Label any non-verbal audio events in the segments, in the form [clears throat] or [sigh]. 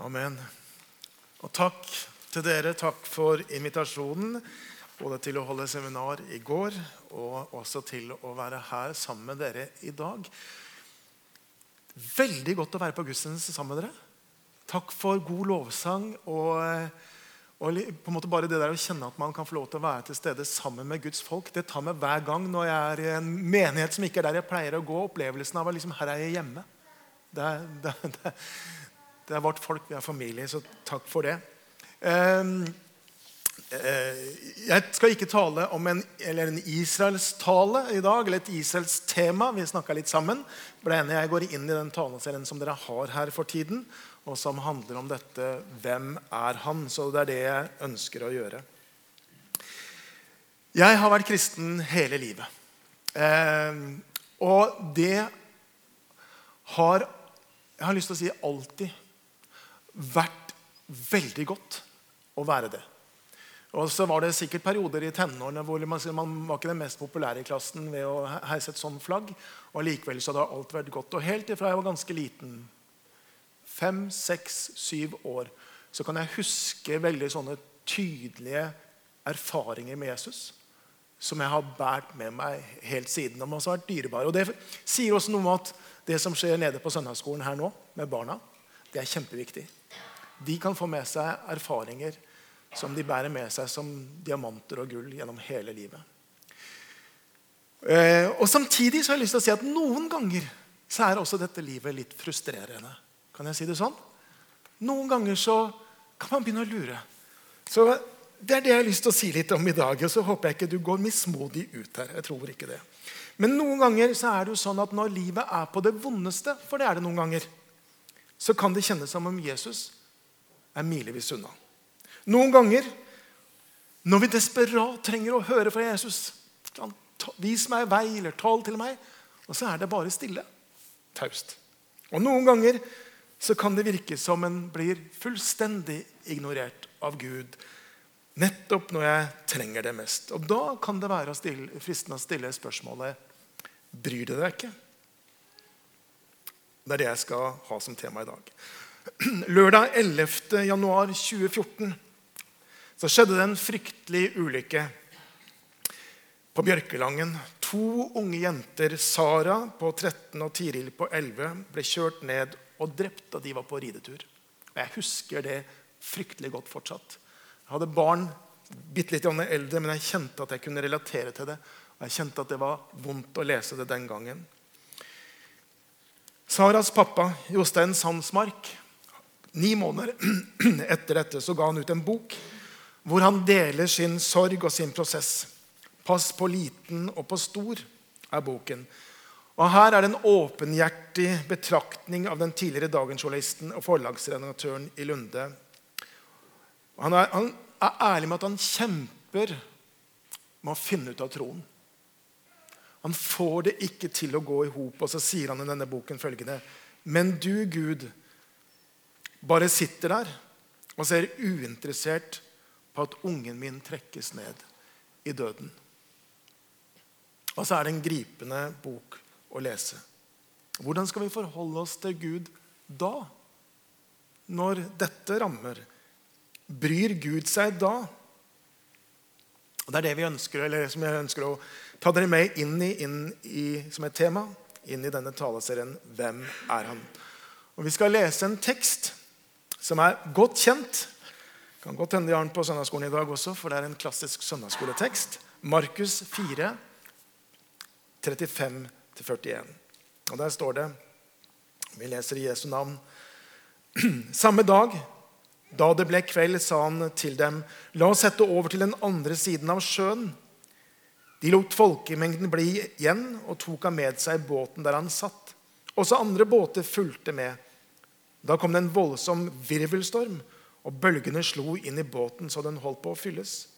Amen. Og takk til dere. Takk for invitasjonen. Både til å holde seminar i går og også til å være her sammen med dere i dag. Veldig godt å være på gudstjeneste sammen med dere. Takk for god lovsang. og... Og på en måte bare det der Å kjenne at man kan få lov til å være til stede sammen med Guds folk, det tar meg hver gang når jeg er i en menighet som ikke er der jeg pleier å gå. Opplevelsen av at liksom, her er jeg hjemme. Det [laughs] det, det, det er vårt folk, vi er familie, så takk for det. Ehm, eh, jeg skal ikke tale om en, en Israels-tale i dag, eller et Israels tema. Vi snakka litt sammen. Jeg går inn i den taleserien som dere har her for tiden, og som handler om dette 'Hvem er han?' Så det er det jeg ønsker å gjøre. Jeg har vært kristen hele livet. Ehm, og det har Jeg har lyst til å si alltid vært veldig godt å være det. Og så var det sikkert perioder i tenårene hvor man, man, var ikke den mest populære i klassen ved å heise et sånt flagg. Og likevel så hadde alt vært godt. Og helt ifra jeg var ganske liten, fem, seks, syv år, så kan jeg huske veldig sånne tydelige erfaringer med Jesus som jeg har båret med meg helt siden. De har vært dyrebare. Og Det sier også noe om at det som skjer nede på søndagsskolen her nå med barna, det er kjempeviktig. De kan få med seg erfaringer som de bærer med seg som diamanter og gull gjennom hele livet. Eh, og Samtidig så har jeg lyst til å si at noen ganger så er også dette livet litt frustrerende. Kan jeg si det sånn? Noen ganger så kan man begynne å lure. Så Det er det jeg har lyst til å si litt om i dag. og Så håper jeg ikke du går mismodig ut her. Jeg tror ikke det. Men noen ganger så er det jo sånn at når livet er på det vondeste, for det er det noen ganger, så kan det kjennes som om Jesus er milevis unna. Noen ganger når vi desperat trenger å høre fra Jesus Vis meg vei, eller tal til meg. Og så er det bare stille. Taust. Og noen ganger så kan det virke som en blir fullstendig ignorert av Gud nettopp når jeg trenger det mest. Og Da kan det være fristende å stille spørsmålet Bryr du deg ikke? Det er det jeg skal ha som tema i dag. [clears throat] Lørdag 11. januar 2014 så skjedde det en fryktelig ulykke på Bjørkelangen. To unge jenter, Sara på 13 og Tiril på 11, ble kjørt ned og drept da de var på ridetur. Og Jeg husker det fryktelig godt fortsatt. Jeg hadde barn bitte litt eldre, men jeg kjente at jeg kunne relatere til det. Og jeg kjente at det var vondt å lese det den gangen. Saras pappa, Jostein Sandsmark, Ni måneder [clears throat] etter dette så ga han ut en bok hvor han deler sin sorg og sin prosess. 'Pass på liten og på stor' er boken. Og Her er det en åpenhjertig betraktning av den tidligere dagensjournalisten og forlagsredaktøren i Lunde. Han er, han er, ærlig med at han kjemper med å finne ut av troen. Han får det ikke til å gå i hop, og så sier han i denne boken følgende.: Men du, Gud, bare sitter der og ser uinteressert på at ungen min trekkes ned i døden. Og så er det en gripende bok å lese. Hvordan skal vi forholde oss til Gud da? Når dette rammer? Bryr Gud seg da? Og Det er det vi ønsker, eller som jeg ønsker å ta dere med inn i, inn i som et tema inn i denne taleserien 'Hvem er han?' Og Vi skal lese en tekst som er godt kjent. Kan godt hende de har den på søndagsskolen i dag også, for det er en klassisk søndagsskoletekst. Markus 4, 35-41. Og Der står det Vi leser i Jesu navn. [clears throat] Samme dag, da det ble kveld, sa han til dem, la oss sette over til den andre siden av sjøen. De lot folkemengden bli igjen og tok ham med seg båten der han satt. Også andre båter fulgte med. Da kom det en voldsom virvelstorm, og bølgene slo inn i båten så den holdt på å fylles.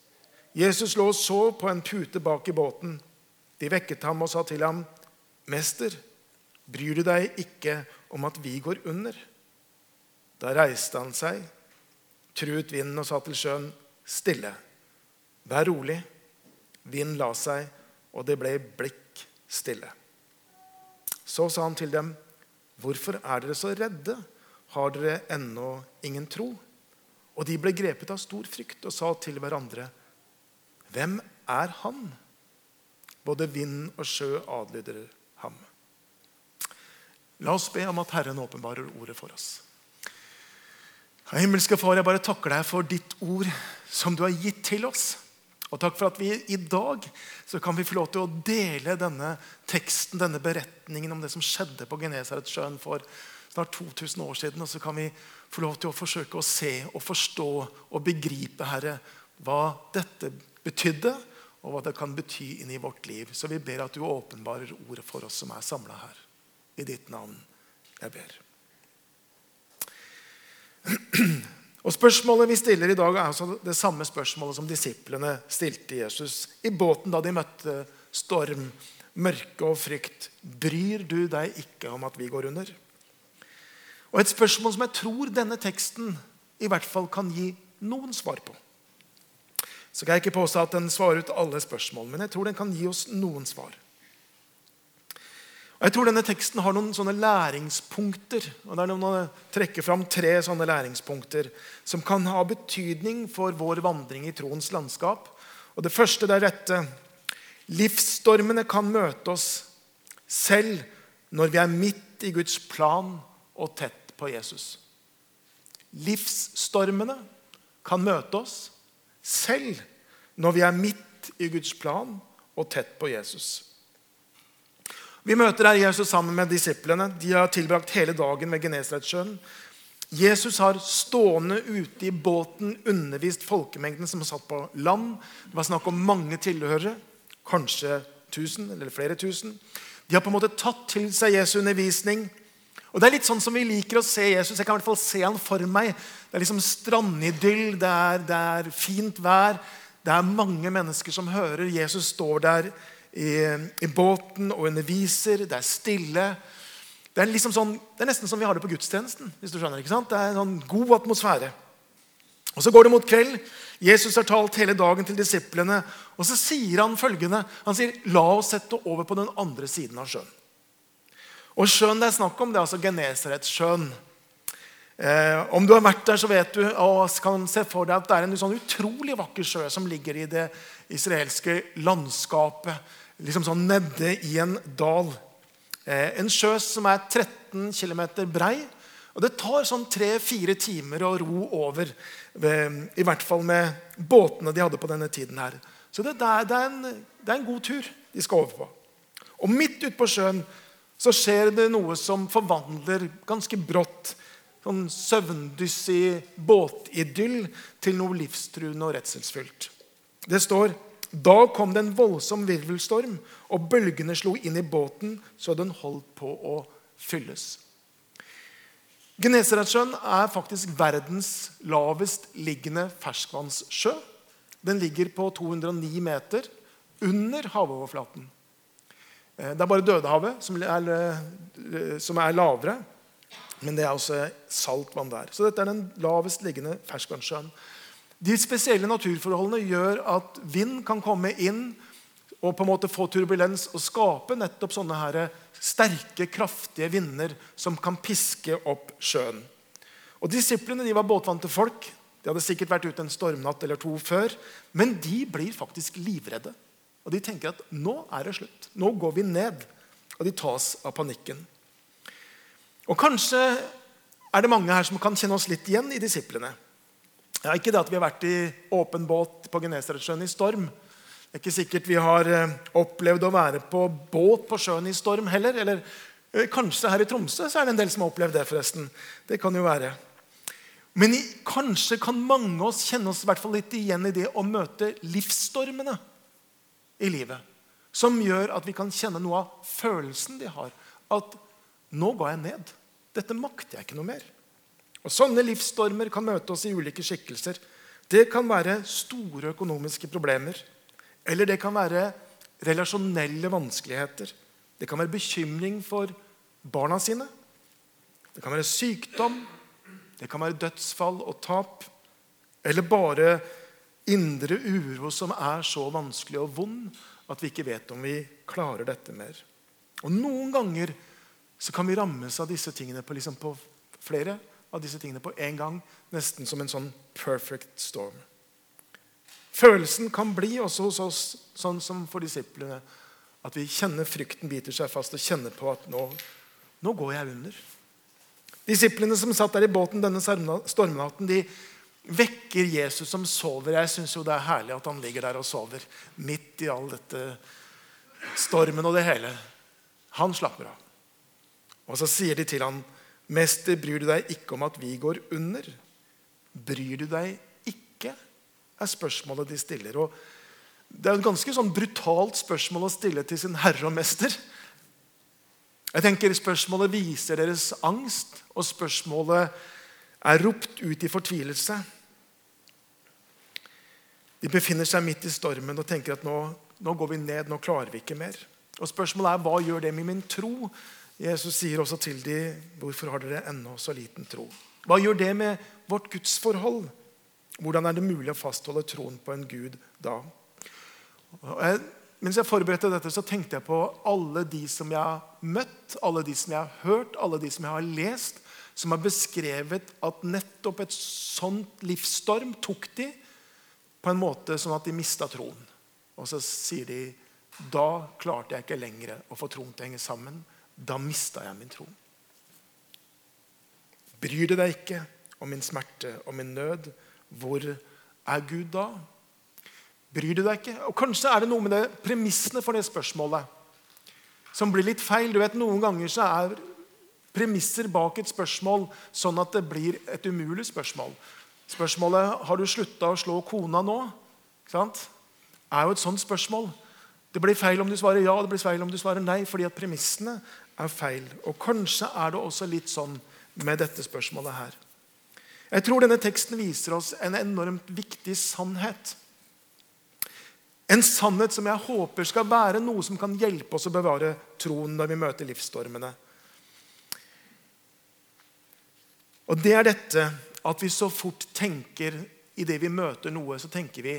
Jesus lå og så på en pute bak i båten. De vekket ham og sa til ham, 'Mester, bryr du deg ikke om at vi går under?' Da reiste han seg, truet vinden og sa til sjøen, 'Stille, vær rolig.' Vinden la seg, og det ble blikk stille. Så sa han til dem, 'Hvorfor er dere så redde?' Har dere ennå ingen tro? Og de ble grepet av stor frykt og sa til hverandre, Hvem er han? Både vind og sjø adlyder ham. La oss be om at Herren åpenbarer ordet for oss. Himmelske Far, jeg bare takker deg for ditt ord som du har gitt til oss. Og takk for at vi i dag så kan vi få lov til å dele denne teksten, denne beretningen om det som skjedde på Genesaretsjøen for snart 2000 år siden. Og så kan vi få lov til å forsøke å se og forstå og begripe, Herre, hva dette betydde, og hva det kan bety inn i vårt liv. Så vi ber at du åpenbarer ordet for oss som er samla her. I ditt navn jeg ber. [clears throat] Og Spørsmålet vi stiller i dag, er altså det samme spørsmålet som disiplene stilte Jesus i båten da de møtte storm, mørke og frykt. Bryr du deg ikke om at vi går under? Og Et spørsmål som jeg tror denne teksten i hvert fall kan gi noen svar på. Så kan jeg ikke påstå at den svarer ut alle spørsmål, men jeg tror den kan gi oss noen svar. Og Jeg tror denne teksten har noen sånne læringspunkter. og det er noen å trekke fram tre sånne læringspunkter som kan ha betydning for vår vandring i troens landskap. Og Det første det er dette. Livsstormene kan møte oss selv når vi er midt i Guds plan og tett på Jesus. Livsstormene kan møte oss selv når vi er midt i Guds plan og tett på Jesus. Vi møter her Jesus sammen med disiplene. De har tilbrakt hele dagen ved Genesaretsjøen. Jesus har stående ute i båten undervist folkemengden som har satt på land. Det var snakk om mange tilhørere, kanskje tusen eller flere tusen. De har på en måte tatt til seg Jesu undervisning. Og Det er litt sånn som vi liker å se Jesus. Jeg kan i hvert fall se han for meg. Det er liksom strandidyll, det er, det er fint vær. Det er mange mennesker som hører. Jesus står der i, i, båten og underviser. Det er stille. Det er, liksom sånn, det er, nesten som vi har det på gudstjenesten. hvis du skjønner, ikke sant? Det er en sånn god atmosfære. Og Så går det mot kveld. Jesus har talt hele dagen til disiplene. Og så sier han følgende. Han sier, 'La oss sette over på den andre siden av sjøen'. Og Sjøen det er snakk om, det er altså Genesaretsjøen. Eh, om du har vært der, så vet du og kan se for deg at det er en sånn utrolig vakker sjø som ligger i det israelske landskapet liksom sånn nede i en dal. Eh, en sjø som er 13 km brei. Og Det tar sånn tre-fire timer å ro over, i hvert fall med båtene de hadde på denne tiden. her. Så det, det, er, det, er en, det, er, en, god tur de skal over på. Og midt ute på sjøen så skjer det noe som forvandler ganske brått sånn søvndyssig båtidyll til noe livstruende og redselsfullt. Det står da kom det en voldsom virvelstorm, og bølgene slo inn i båten så den holdt på å fylles. Genesaretsjøen er faktisk verdens lavest liggende ferskvannssjø. Den ligger på 209 meter under havoverflaten. Eh, det er bare Dødehavet som er, eh, som er lavere, men det er også saltvann der. Så dette er den lavest liggende ferskvannssjøen. De spesielle naturforholdene gjør at vind kan komme inn og på en måte få turbulens og skape nettopp sånne her sterke, kraftige vinder som kan piske opp sjøen. Og Disiplene de var båtvante folk. De hadde sikkert vært ute en stormnatt eller to før. Men de blir faktisk livredde. Og De tenker at nå er det slutt. Nå går vi ned. Og de tas av panikken. Og Kanskje er det mange her som kan kjenne oss litt igjen i disiplene. Ja, ikke det at vi har vært i åpen båt på Genesaretsjøen i storm. Det er ikke sikkert vi har eh, opplevd å være på båt på sjøen i storm heller. Eller eh, kanskje her i Tromsø så er det en del som har opplevd det. forresten. Det kan jo være. Men kanskje kan mange av oss kjenne oss hvert fall litt igjen i det å møte livsstormene i livet. Som gjør at vi kan kjenne noe av følelsen de har. At nå ga jeg ned. Dette makter jeg ikke noe mer. Og Sånne livsstormer kan møte oss i ulike skikkelser. Det kan være store økonomiske problemer. Eller det kan være relasjonelle vanskeligheter. Det kan være bekymring for barna sine. Det kan være sykdom. Det kan være dødsfall og tap. Eller bare indre uro som er så vanskelig og vond at vi ikke vet om vi klarer dette mer. Og Noen ganger så kan vi rammes av disse tingene på, liksom på flere av disse tingene på en gang. Nesten som en sånn perfect storm. Følelsen kan bli også hos oss sånn som for disiplene. At vi kjenner frykten biter seg fast og kjenner på at nå, nå går jeg under. Disiplene som satt der i båten denne stormnatten, de vekker Jesus som sover. Jeg syns det er herlig at han ligger der og sover midt i all dette stormen og det hele. Han slapper av. Og så sier de til ham, 'Mester, bryr du deg ikke om at vi går under?' Bryr du deg ikke? er spørsmålet de stiller. Og det er et ganske sånn brutalt spørsmål å stille til sin herre og mester. Jeg tenker Spørsmålet viser deres angst, og spørsmålet er ropt ut i fortvilelse. De befinner seg midt i stormen og tenker at nå, nå går vi ned, nå klarer vi ikke mer. Og Spørsmålet er hva gjør det med min tro? Jesus sier også til dem, 'Hvorfor har dere ennå så liten tro?' Hva gjør det med vårt gudsforhold? Hvordan er det mulig å fastholde troen på en Gud da? Jeg, mens jeg forberedte dette, så tenkte jeg på alle de som jeg har møtt, alle de som jeg har hørt, alle de som jeg har lest, som har beskrevet at nettopp et sånt livsstorm tok de på en måte sånn at de mista troen. Og så sier de da klarte jeg ikke lenger å få troen til å henge sammen. Da mista jeg min tro. Bryr du deg ikke om min smerte og min nød? Hvor er Gud da? Bryr du deg ikke? Og Kanskje er det noe med det premissene for det spørsmålet som blir litt feil. Du vet, Noen ganger så er premisser bak et spørsmål sånn at det blir et umulig spørsmål. Spørsmålet 'Har du slutta å slå kona nå?' Er jo et sånt spørsmål. Det blir feil om du svarer ja, det blir feil om du svarer nei, fordi at premissene er feil. Og Kanskje er det også litt sånn med dette spørsmålet her. Jeg tror denne teksten viser oss en enormt viktig sannhet. En sannhet som jeg håper skal være noe som kan hjelpe oss å bevare troen når vi møter livsstormene. Og Det er dette at vi så fort tenker i det vi møter noe, så tenker vi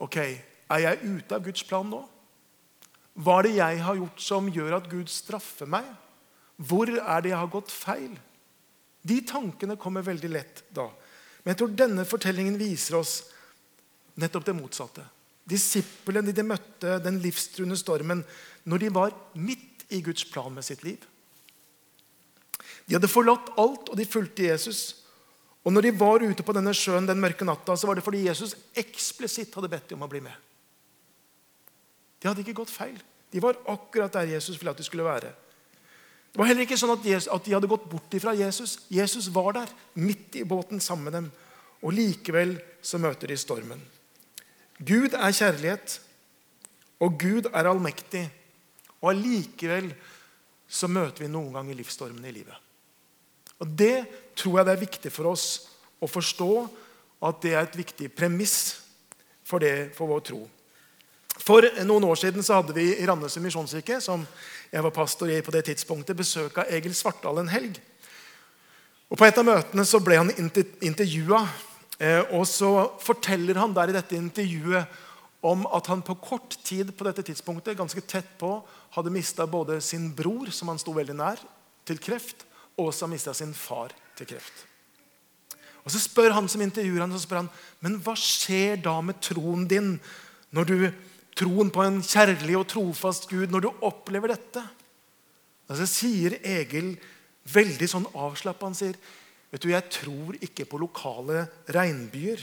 ok, er jeg ute av Guds plan nå? Hva er det jeg har gjort som gjør at Gud straffer meg? Hvor er det jeg har gått feil? De tankene kommer veldig lett da. Men jeg tror denne fortellingen viser oss nettopp det motsatte. Disippelen de møtte den livstruende stormen når de var midt i Guds plan med sitt liv. De hadde forlatt alt, og de fulgte Jesus. Og når de var ute på denne sjøen den mørke natta, så var det fordi Jesus eksplisitt hadde bedt dem om å bli med. De hadde ikke gått feil. De var akkurat der Jesus ville at de skulle være. Det var heller ikke sånn at, Jesus, at de hadde gått bort ifra Jesus. Jesus var der, midt i båten sammen med dem. Og likevel så møter de stormen. Gud er kjærlighet, og Gud er allmektig. Og allikevel så møter vi noen ganger livsstormene i livet. Og Det tror jeg det er viktig for oss å forstå at det er et viktig premiss for, det, for vår tro. For noen år siden så hadde vi i Randesund misjonskirke som jeg var pastor i på det tidspunktet, besøk av Egil Svartdal en helg. Og På et av møtene så ble han intervjua, eh, og så forteller han der i dette intervjuet om at han på kort tid på dette tidspunktet, ganske tett på, hadde mista både sin bror, som han sto veldig nær, til kreft, og også mista sin far til kreft. Og Så spør han som intervjuer han, så spør han, men hva skjer da med troen din når du troen på en kjærlig og trofast Gud når du opplever dette. Og så sier Egil veldig sånn avslappa Han sier vet du, jeg tror ikke på lokale regnbyer.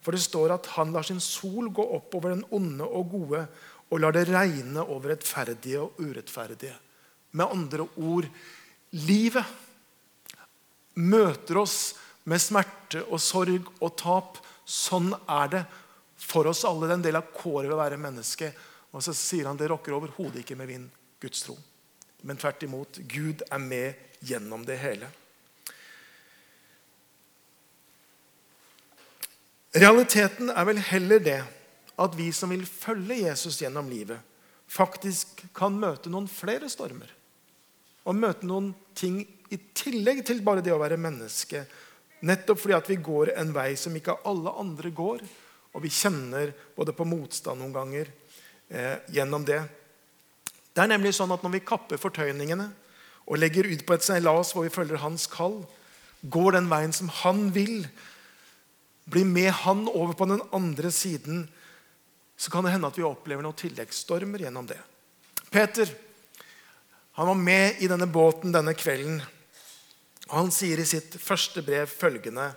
For det står at han lar sin sol gå opp over den onde og gode og lar det regne over rettferdige og urettferdige. Med andre ord livet møter oss med smerte og sorg og tap. Sånn er det for oss alle. Det er en del av kåret ved å være menneske. Og så sier han det rokker overhodet ikke med min gudstro. Men tvert imot, Gud er med gjennom det hele. Realiteten er vel heller det at vi som vil følge Jesus gjennom livet, faktisk kan møte noen flere stormer. Og møte noen ting i tillegg til bare det å være menneske. Nettopp fordi at vi går en vei som ikke alle andre går, og vi kjenner både på motstand noen ganger eh, gjennom det. Det er nemlig sånn at Når vi kapper fortøyningene og legger ut på et seilas hvor vi følger hans kall, går den veien som han vil, blir med han over på den andre siden, så kan det hende at vi opplever noen tilleggsstormer gjennom det. Peter han var med i denne båten denne kvelden. og Han sier i sitt første brev følgende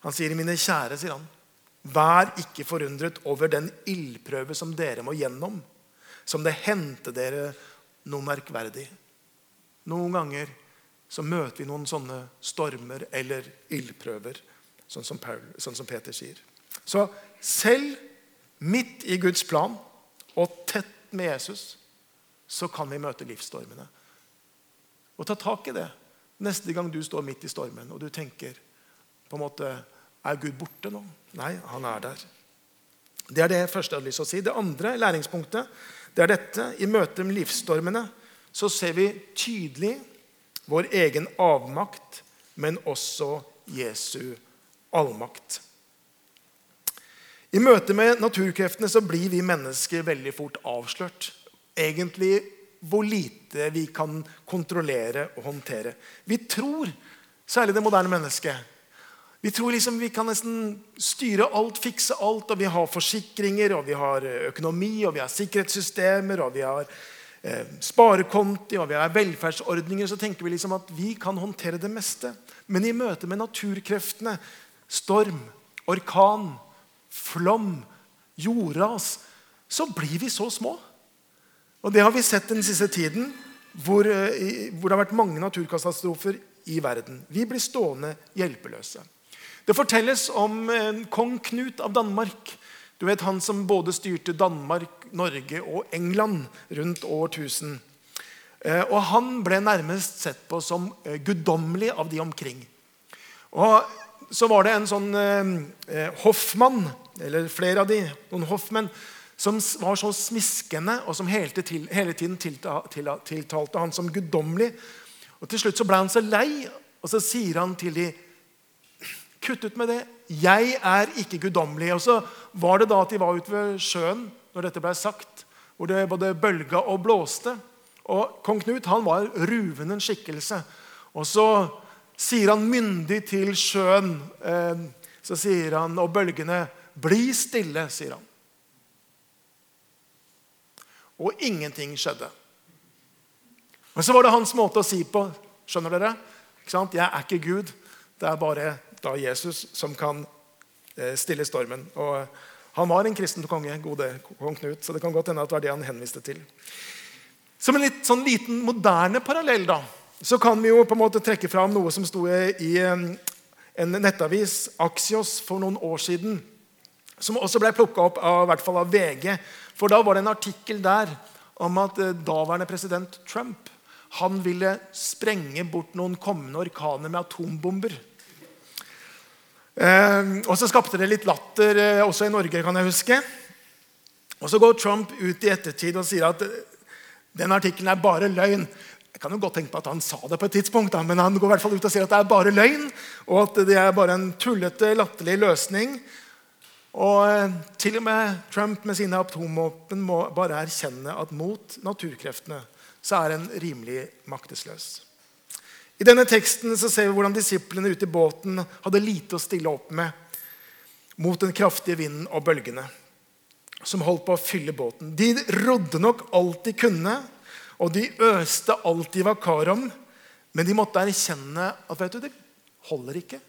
Han sier, 'Mine kjære', sier han, 'vær ikke forundret over den ildprøve som dere må gjennom', som det hendte dere noe merkverdig. Noen ganger så møter vi noen sånne stormer eller ildprøver, sånn som, Paul, sånn som Peter sier. Så selv midt i Guds plan og tett med Jesus så kan vi møte livsstormene. Og ta tak i det neste gang du står midt i stormen og du tenker på en måte, Er Gud borte nå? Nei, han er der. Det er det første jeg har lyst til å si. Det andre læringspunktet det er dette. I møte med livsstormene så ser vi tydelig vår egen avmakt, men også Jesu allmakt. I møte med naturkreftene så blir vi mennesker veldig fort avslørt egentlig hvor lite vi kan kontrollere og håndtere. Vi tror, særlig det moderne mennesket, vi tror liksom vi kan nesten styre alt, fikse alt. og Vi har forsikringer, og vi har økonomi, og vi har sikkerhetssystemer, og vi har eh, sparekonti og vi har velferdsordninger. Så tenker vi liksom at vi kan håndtere det meste. Men i møte med naturkreftene, storm, orkan, flom, jordras, så blir vi så små. Og Det har vi sett den siste tiden, hvor, eh, hvor det har vært mange naturkatastrofer i verden. Vi blir stående hjelpeløse. Det fortelles om eh, kong Knut av Danmark. Du vet Han som både styrte Danmark, Norge og England rundt år 1000. Eh, og Han ble nærmest sett på som guddommelig av de omkring. Og Så var det en sånn hoffmann, eller flere av de, noen hoffmenn, som var så smiskende, og som hele, tiden tiltalte han som guddommelig. Og Til slutt så ble han så lei, og så sier han til de Kutt ut med det. Jeg er ikke guddommelig. Og så var det da at de var ute ved sjøen når dette ble sagt, hvor det både bølga og blåste. Og Kong Knut han var ruvende skikkelse. Og så sier han myndig til sjøen, eh, så sier han, og bølgene, 'Bli stille', sier han og ingenting skjedde. Men så var det hans måte å si på. Skjønner dere? Jeg er ikke Gud. Det er bare da Jesus som kan eh, stille stormen. Og Han var en kristen konge, gode kong Knut, så det kan godt hende at det var det han henviste til. Som en litt, sånn liten moderne parallell da, så kan vi jo på en måte trekke fram noe som sto i en nettavis, Axios, for noen år siden. Som også ble plukka opp av, i hvert fall av VG for da var det en artikkel der om at eh, daværende president Trump han ville sprenge bort noen kommende orkaner med atombomber. Eh, og Så skapte det litt latter eh, også i Norge, kan jeg huske. Og Så går Trump ut i ettertid og sier at den artikkelen er bare løgn. Jeg kan jo godt tenke på at Han sa det på et tidspunkt, da, men han går i hvert fall ut og sier at det er bare løgn. Og at det er bare en tullete, latterlig løsning. Og eh, Til og med Trump med sine atomvåpen må bare erkjenne at mot naturkreftene så er en rimelig maktesløs. I denne teksten så ser vi hvordan disiplene ute i båten hadde lite å stille opp med mot den kraftige vinden og bølgene som holdt på å fylle båten. De rodde nok alt de kunne, og de øste alt de var kar om. Men de måtte erkjenne at vet du, det holder ikke.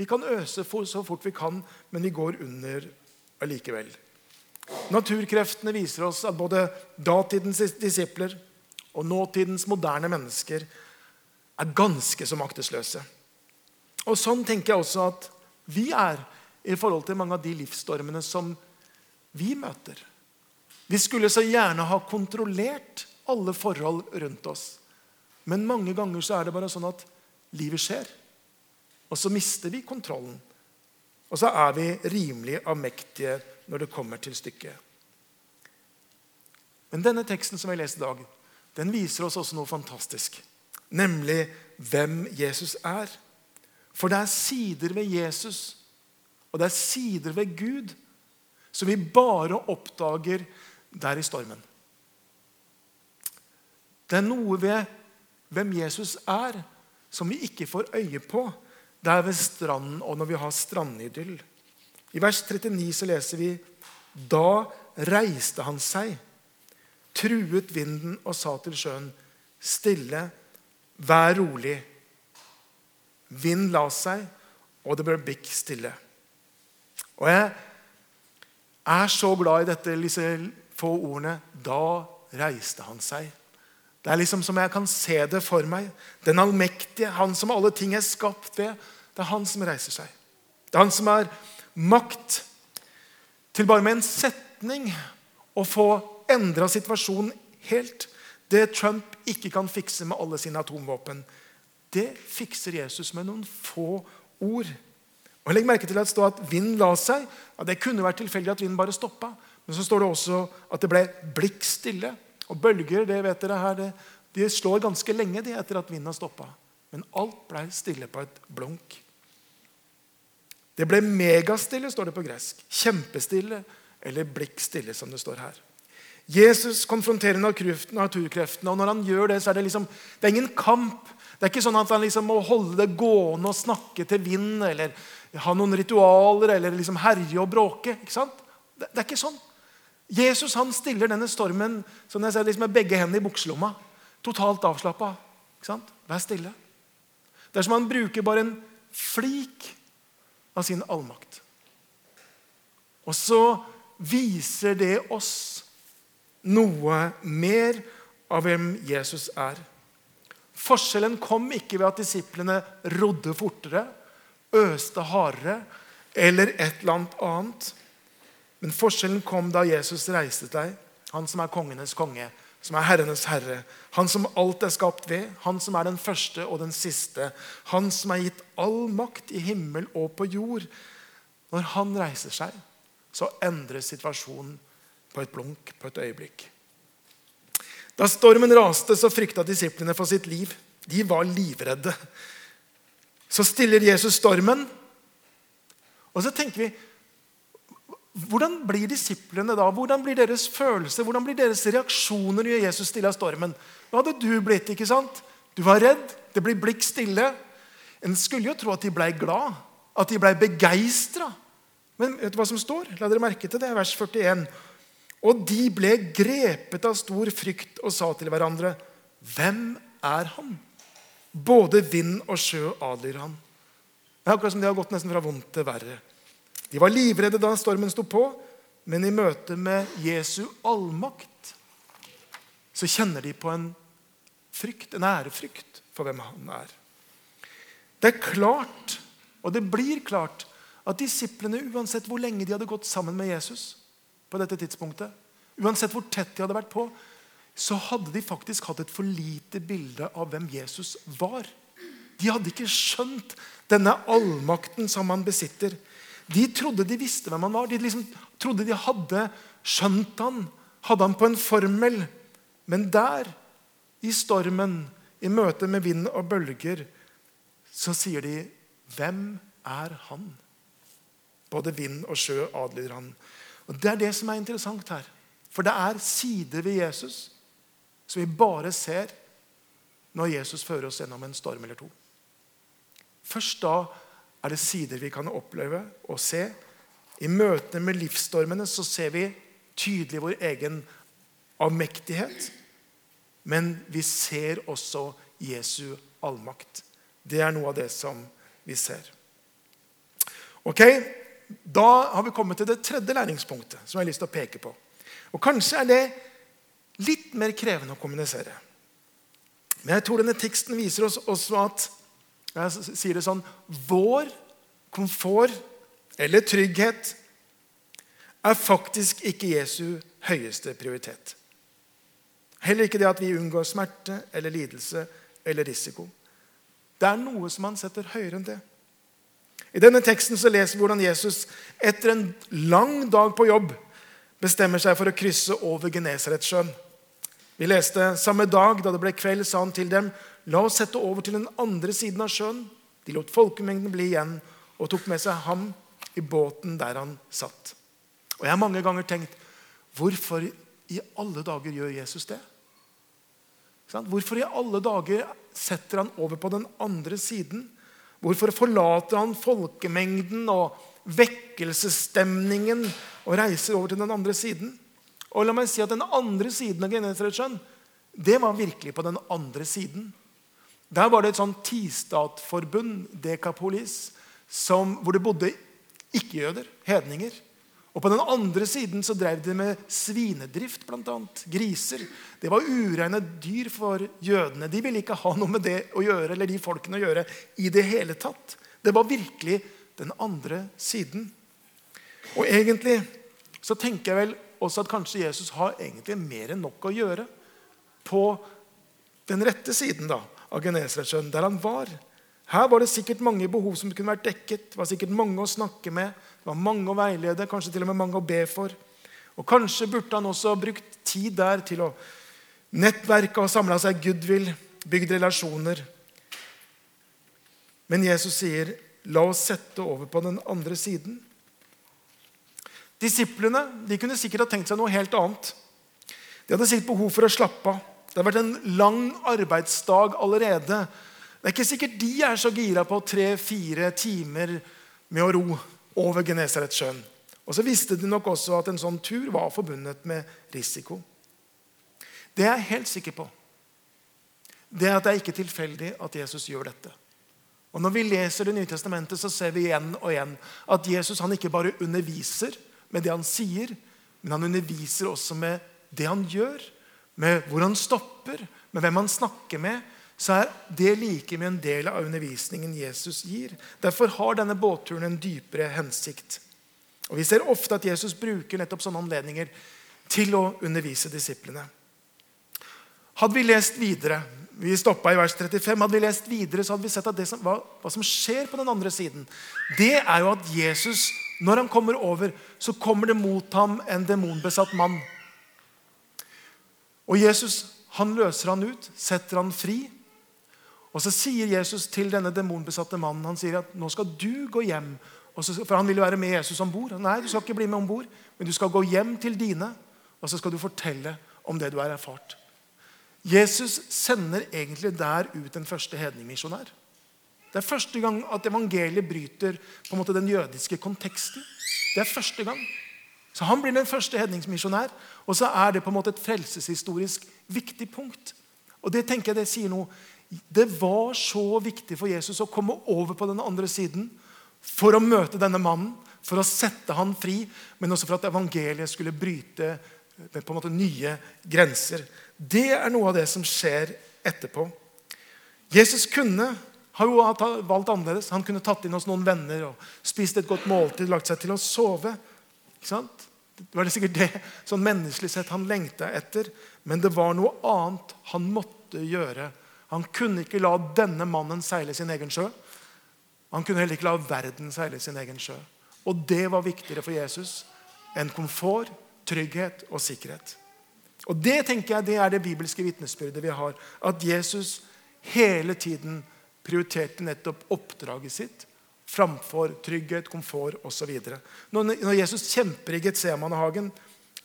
Vi kan øse så fort vi kan, men vi går under allikevel. Naturkreftene viser oss at både datidens disipler og nåtidens moderne mennesker er ganske så maktesløse. Og Sånn tenker jeg også at vi er i forhold til mange av de livsstormene som vi møter. Vi skulle så gjerne ha kontrollert alle forhold rundt oss. Men mange ganger så er det bare sånn at livet skjer. Og så mister vi kontrollen. Og så er vi rimelig avmektige når det kommer til stykket. Men denne teksten som vi leser i dag, den viser oss også noe fantastisk. Nemlig hvem Jesus er. For det er sider ved Jesus og det er sider ved Gud som vi bare oppdager der i stormen. Det er noe ved hvem Jesus er, som vi ikke får øye på der ved stranden og når vi har strandidyll. I vers 39 så leser vi Da reiste han seg, truet vinden og sa til sjøen, stille, vær rolig. Vind la seg, og det ble bikk stille. Og jeg er så glad i dette, disse få ordene. Da reiste han seg. Det er liksom som jeg kan se det for meg. Den allmektige, han som alle ting er skapt ved. Det er han som reiser seg. Det er han som har makt til bare med en setning å få endra situasjonen helt. Det Trump ikke kan fikse med alle sine atomvåpen, det fikser Jesus med noen få ord. Og Legg merke til at det står at vinden la seg. Ja, det kunne vært tilfeldig at vinden bare stoppa. Men så står det også at det ble blikk stille. Og bølger det vet dere her, det, de slår ganske lenge de etter at vinden har stoppa. Men alt ble stille på et blunk. Det ble megastille, står det på gresk. Kjempestille eller blikkstille, som det står her. Jesus konfronterer naturkreftene, og når han gjør det, så er det liksom, det er ingen kamp. Det er ikke sånn at han liksom må holde det gående og snakke til vind eller ha noen ritualer eller liksom herje og bråke. ikke sant? Det, det er ikke sånn. Jesus han stiller denne stormen som jeg ser, liksom med begge hendene i bukselomma. Totalt avslappa. Vær stille. Det er som han bruker bare en flik av sin allmakt. Og så viser det oss noe mer av hvem Jesus er. Forskjellen kom ikke ved at disiplene rodde fortere, øste hardere eller et eller annet annet. Men forskjellen kom da Jesus reiste deg, han som er kongenes konge, som er herrenes herre, han som alt er skapt ved, han som er den første og den siste, han som er gitt all makt i himmel og på jord. Når han reiser seg, så endres situasjonen på et blunk, på et øyeblikk. Da stormen raste, så frykta disiplene for sitt liv. De var livredde. Så stiller Jesus stormen, og så tenker vi hvordan blir disiplene da? Hvordan blir deres følelser? Hvordan blir deres reaksjoner når Jesus stiller stormen? Hva hadde du blitt? ikke sant? Du var redd. Det blir blikk stille. En skulle jo tro at de ble glad, at de ble begeistra. Men vet du hva som står? La dere merke til det, vers 41. Og de ble grepet av stor frykt og sa til hverandre, 'Hvem er han?' Både vind og sjø adlyder han. Det er akkurat som de har gått nesten fra vondt til verre. De var livredde da stormen sto på, men i møte med Jesu allmakt så kjenner de på en frykt, en ærefrykt for hvem han er. Det er klart, og det blir klart, at disiplene, uansett hvor lenge de hadde gått sammen med Jesus, på dette tidspunktet, uansett hvor tett de hadde vært på, så hadde de faktisk hatt et for lite bilde av hvem Jesus var. De hadde ikke skjønt denne allmakten som han besitter. De trodde de visste hvem han var. De liksom trodde de hadde skjønt han, hadde han på en formel. Men der, i stormen, i møte med vind og bølger, så sier de, 'Hvem er han?' Både vind og sjø adlyder han. Og Det er det som er interessant her. For det er sider ved Jesus som vi bare ser når Jesus fører oss gjennom en storm eller to. Først da er det sider vi kan oppleve og se. I møtene med livsstormene så ser vi tydelig vår egen avmektighet. Men vi ser også Jesu allmakt. Det er noe av det som vi ser. Ok, Da har vi kommet til det tredje læringspunktet som jeg har lyst til å peke på. Og Kanskje er det litt mer krevende å kommunisere. Men jeg tror denne teksten viser oss også at jeg sier det sånn Vår komfort eller trygghet er faktisk ikke Jesu høyeste prioritet. Heller ikke det at vi unngår smerte eller lidelse eller risiko. Det er noe som han setter høyere enn det. I denne teksten så leser vi hvordan Jesus etter en lang dag på jobb bestemmer seg for å krysse over Genesaretsjøen. Vi leste samme dag da det ble kveld, sa han til dem La oss sette over til den andre siden av sjøen. De lot folkemengden bli igjen og tok med seg ham i båten der han satt. Og Jeg har mange ganger tenkt hvorfor i alle dager gjør Jesus det? Hvorfor i alle dager setter han over på den andre siden? Hvorfor forlater han folkemengden og vekkelsesstemningen og reiser over til den andre siden? Og la meg si at Den andre siden av Genesaretsjøen det var virkelig på den andre siden. Der var det et sånn tistatforbund, Dekapolis, som, hvor det bodde ikke-jøder, hedninger. Og På den andre siden så drev de med svinedrift, bl.a. Griser. Det var ureine dyr for jødene. De ville ikke ha noe med det å gjøre, eller de folkene å gjøre i det hele tatt. Det var virkelig den andre siden. Og egentlig så tenker jeg vel også at kanskje Jesus har egentlig mer enn nok å gjøre på den rette siden da, av Genesaretsjøen, der han var. Her var det sikkert mange behov som kunne vært dekket. Det var sikkert mange å snakke med, det var mange å veilede, kanskje til og med mange å be for. Og Kanskje burde han også brukt tid der til å nettverke og samle seg goodwill, bygd relasjoner. Men Jesus sier, 'La oss sette over på den andre siden'. Disiplene de kunne sikkert ha tenkt seg noe helt annet. De hadde sikkert behov for å slappe av. Det har vært en lang arbeidsdag allerede. Det er ikke sikkert de er så gira på tre-fire timer med å ro over Genesaretsjøen. Og så visste de nok også at en sånn tur var forbundet med risiko. Det jeg er helt sikker på, det er at det er ikke tilfeldig at Jesus gjør dette. Og Når vi leser Det nye testamentet, så ser vi igjen og igjen at Jesus han ikke bare underviser, med det han sier, men han underviser også med det han gjør, med hvor han stopper, med hvem han snakker med. Så er det like med en del av undervisningen Jesus gir. Derfor har denne båtturen en dypere hensikt. Og Vi ser ofte at Jesus bruker nettopp sånne anledninger til å undervise disiplene. Hadde vi lest videre vi stoppa i vers 35, hadde vi lest videre, så hadde vi sett at det som, hva, hva som skjer på den andre siden, det er jo at Jesus når han kommer over, så kommer det mot ham en demonbesatt mann. Og Jesus han løser han ut, setter han fri. Og Så sier Jesus til denne demonbesatte mannen han sier at nå skal du gå hjem. Så, for Han ville være med Jesus om bord. Nei, du skal ikke bli med om bord, men du skal gå hjem til dine, og så skal du fortelle om det du har erfart. Jesus sender egentlig der ut den første hedningmisjonær. Det er første gang at evangeliet bryter på en måte den jødiske konteksten. Det er første gang. Så Han blir den første hedningsmisjonær, og så er det på en måte et frelseshistorisk viktig punkt. Og Det tenker jeg det sier noe. Det var så viktig for Jesus å komme over på den andre siden for å møte denne mannen, for å sette han fri, men også for at evangeliet skulle bryte på en måte nye grenser. Det er noe av det som skjer etterpå. Jesus kunne har jo valgt annerledes. Han kunne tatt inn hos noen venner og spist et godt måltid, lagt seg til å sove. Det var det sikkert det sånn menneskelig sett han lengta etter. Men det var noe annet han måtte gjøre. Han kunne ikke la denne mannen seile sin egen sjø. Han kunne heller ikke la verden seile sin egen sjø. Og det var viktigere for Jesus enn komfort, trygghet og sikkerhet. Og Det tenker jeg, det er det bibelske vitnesbyrdet vi har. At Jesus hele tiden prioriterte nettopp oppdraget sitt framfor trygghet, komfort osv. Når Jesus kjemper i Getsemanehagen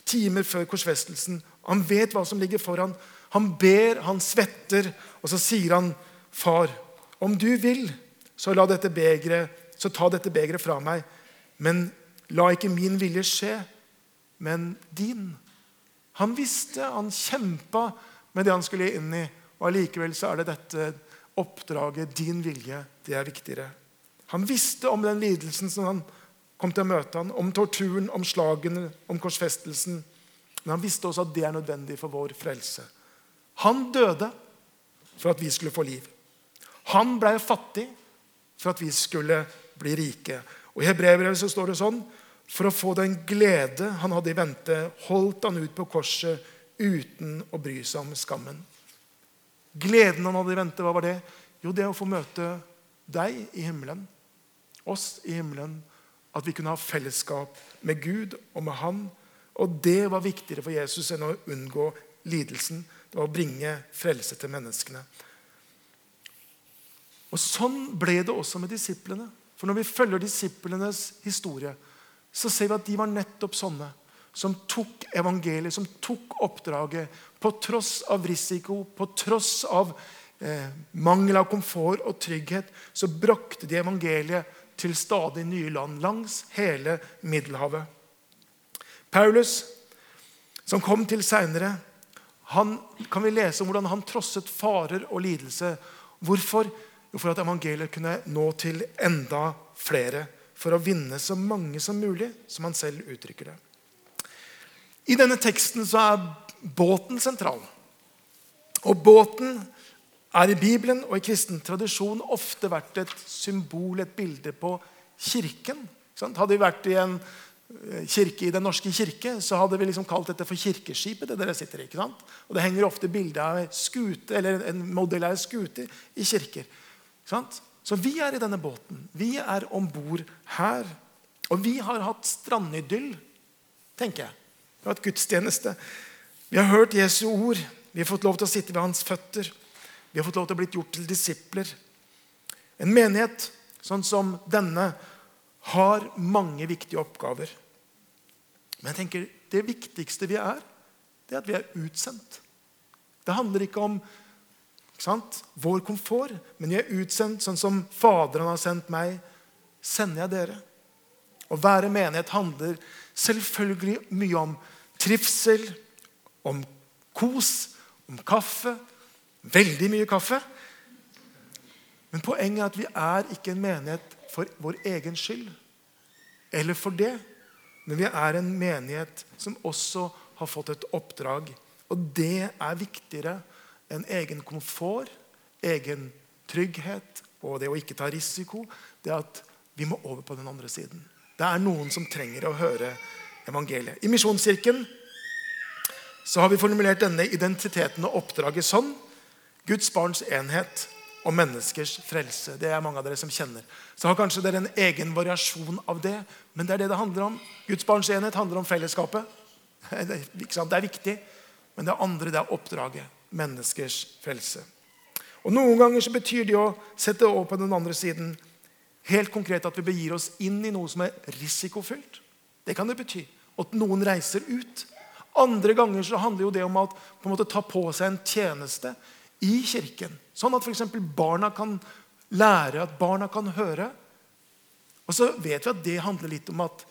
timer før korsfestelsen Han vet hva som ligger foran. Han ber, han svetter, og så sier han, 'Far, om du vil, så, la dette begre, så ta dette begeret fra meg.' 'Men la ikke min vilje skje, men din.' Han visste, han kjempa med det han skulle inn i, og allikevel så er det dette oppdraget, din vilje, det er viktigere. Han visste om den lidelsen som han kom til å møte han, om torturen, om slagene, om korsfestelsen. Men han visste også at det er nødvendig for vår frelse. Han døde for at vi skulle få liv. Han ble fattig for at vi skulle bli rike. Og I Hebrevet så står det sånn For å få den glede han hadde i vente, holdt han ut på korset uten å bry seg om skammen. Gleden han hadde i vente, hva var det? Jo, det å få møte deg i himmelen. Oss i himmelen. At vi kunne ha fellesskap med Gud og med Han. Og det var viktigere for Jesus enn å unngå lidelsen. Det var å bringe frelse til menneskene. Og Sånn ble det også med disiplene. For Når vi følger disiplenes historie, så ser vi at de var nettopp sånne som tok evangeliet, som tok oppdraget, på tross av risiko, på tross av eh, mangel av komfort og trygghet, så brakte de evangeliet til stadig nye land langs hele Middelhavet. Paulus, som kom til seinere, kan vi lese om hvordan han trosset farer og lidelse. Hvorfor? Jo, for at evangeliet kunne nå til enda flere. For å vinne så mange som mulig, som han selv uttrykker det. I denne teksten så er båten sentral. Og båten er i Bibelen og i kristen tradisjon ofte vært et symbol, et bilde på kirken. Hadde vi vært i en eh, kirke i Den norske kirke, så hadde vi liksom kalt dette for kirkeskipet. det dere sitter i, ikke sant? Og Det henger ofte bilde av skute, eller en modell av en skute i kirker. Så vi er i denne båten. Vi er om bord her. Og vi har hatt strandidyll, tenker jeg. Vi har hatt gudstjeneste. Vi har hørt Jesu ord. Vi har fått lov til å sitte ved hans føtter. Vi har fått lov til å bli gjort til disipler. En menighet sånn som denne har mange viktige oppgaver. Men jeg tenker det viktigste vi er, det er at vi er utsendt. Det handler ikke om ikke vår komfort, men vi er utsendt sånn som Faderen har sendt meg. Sender jeg dere? Å være menighet handler selvfølgelig mye om trivsel, om kos, om kaffe. Veldig mye kaffe. Men poenget er at vi er ikke en menighet for vår egen skyld. Eller for det. Men vi er en menighet som også har fått et oppdrag. Og det er viktigere enn egen komfort, egen trygghet og det å ikke ta risiko. Det at vi må over på den andre siden. Det er noen som trenger å høre evangeliet. I Misjonskirken så har vi formulert denne identiteten og oppdraget sånn. Guds barns enhet og menneskers frelse. Det er mange av dere som kjenner. Så har kanskje dere en egen variasjon av det, men det er det det handler om. Guds barns enhet handler om fellesskapet. [laughs] Det er viktig. Men det andre det er oppdraget. Menneskers frelse. Og Noen ganger så betyr det å sette over på den andre siden helt konkret at vi begir oss inn i noe som er risikofylt. Det kan det bety. At noen reiser ut. Andre ganger så handler jo det om å ta på seg en tjeneste i kirken. Sånn at f.eks. barna kan lære, at barna kan høre. Og så vet vi at det handler litt om at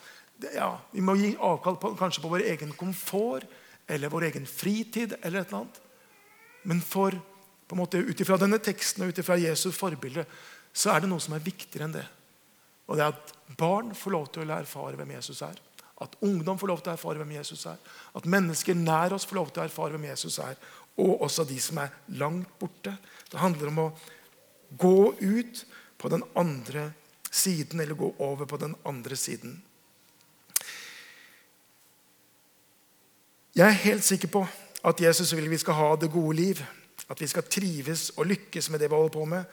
ja, vi må gi avkall på, kanskje på vår egen komfort eller vår egen fritid. eller et eller annet. Men for, på en måte ut ifra denne teksten og ut ifra Jesu forbilde så er det noe som er viktigere enn det. Og det er at barn får lov til å erfare hvem Jesus er. At ungdom får lov til å erfare hvem Jesus er. At mennesker nær oss får lov til å erfare hvem Jesus er. Og også de som er langt borte. Det handler om å gå ut på den andre siden, eller gå over på den andre siden. Jeg er helt sikker på at Jesus vil vi skal ha det gode liv. At vi skal trives og lykkes med det vi holder på med.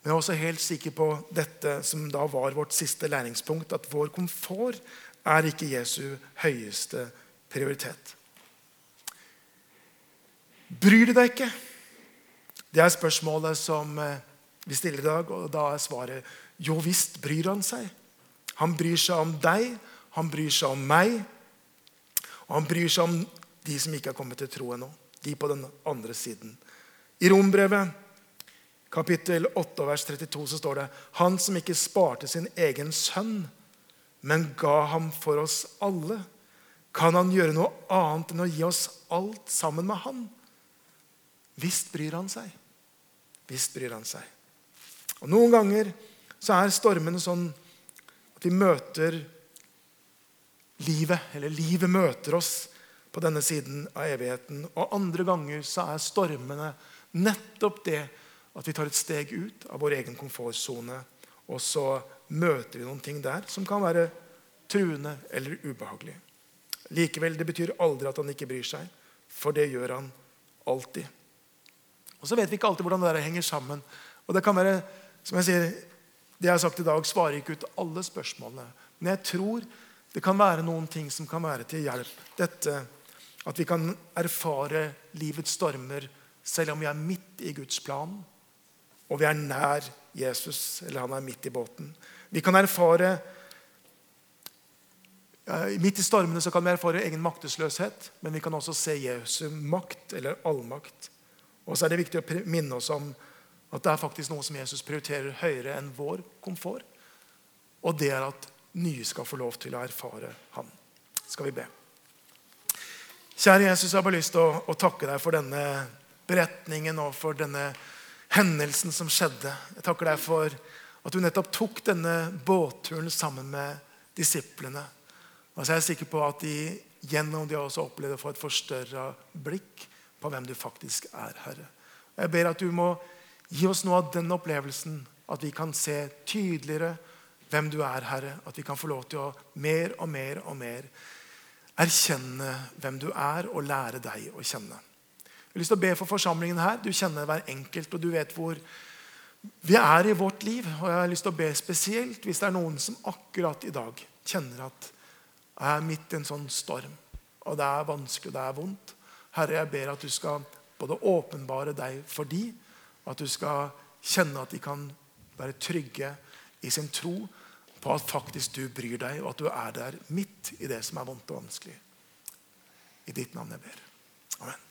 Men jeg er også helt sikker på dette som da var vårt siste læringspunkt, at vår komfort er ikke Jesu høyeste prioritet. Bryr du deg ikke? Det er spørsmålet som eh, vi stiller i dag. Og da er svaret jo visst bryr han seg. Han bryr seg om deg, han bryr seg om meg. Og han bryr seg om de som ikke har kommet til tro ennå. De på den andre siden. I Rombrevet kapittel 8 vers 32 så står det Han som ikke sparte sin egen sønn, men ga ham for oss alle. Kan han gjøre noe annet enn å gi oss alt sammen med han? Visst bryr han seg. Visst bryr han seg. Og Noen ganger så er stormene sånn at vi møter livet, eller livet møter oss på denne siden av evigheten. Og andre ganger så er stormene nettopp det at vi tar et steg ut av vår egen komfortsone. Og så møter vi noen ting der som kan være truende eller ubehagelig. Likevel, det betyr aldri at han ikke bryr seg, for det gjør han alltid. Og Så vet vi ikke alltid hvordan det der henger sammen. Og Det kan være, som jeg sier, det jeg har sagt i dag, svarer ikke ut alle spørsmålene. Men jeg tror det kan være noen ting som kan være til hjelp. Dette at vi kan erfare livets stormer selv om vi er midt i Guds plan, og vi er nær Jesus, eller han er midt i båten. Vi kan erfare Midt i stormene så kan vi erfare egen maktesløshet, men vi kan også se Jesu makt, eller allmakt. Og så er det viktig å minne oss om At det er faktisk noe som Jesus prioriterer høyere enn vår komfort. Og det er at nye skal få lov til å erfare Han. Skal vi be. Kjære Jesus, jeg har bare lyst til å, å takke deg for denne beretningen og for denne hendelsen som skjedde. Jeg takker deg for at du nettopp tok denne båtturen sammen med disiplene. Og så er sikker på at de gjennom det også opplevde å få et forstørra blikk på hvem du faktisk er, Herre. Jeg ber at du må gi oss noe av den opplevelsen, at vi kan se tydeligere hvem du er, Herre. At vi kan få lov til å mer og mer og mer erkjenne hvem du er, og lære deg å kjenne. Jeg har lyst til å be for forsamlingen her. Du kjenner hver enkelt, og du vet hvor vi er i vårt liv. Og jeg har lyst til å be spesielt hvis det er noen som akkurat i dag kjenner at jeg er midt i en sånn storm, og det er vanskelig, og det er vondt. Herre, jeg ber at du skal både åpenbare deg for de, og at du skal kjenne at de kan være trygge i sin tro på at faktisk du bryr deg, og at du er der midt i det som er vondt og vanskelig. I ditt navn jeg ber. Amen.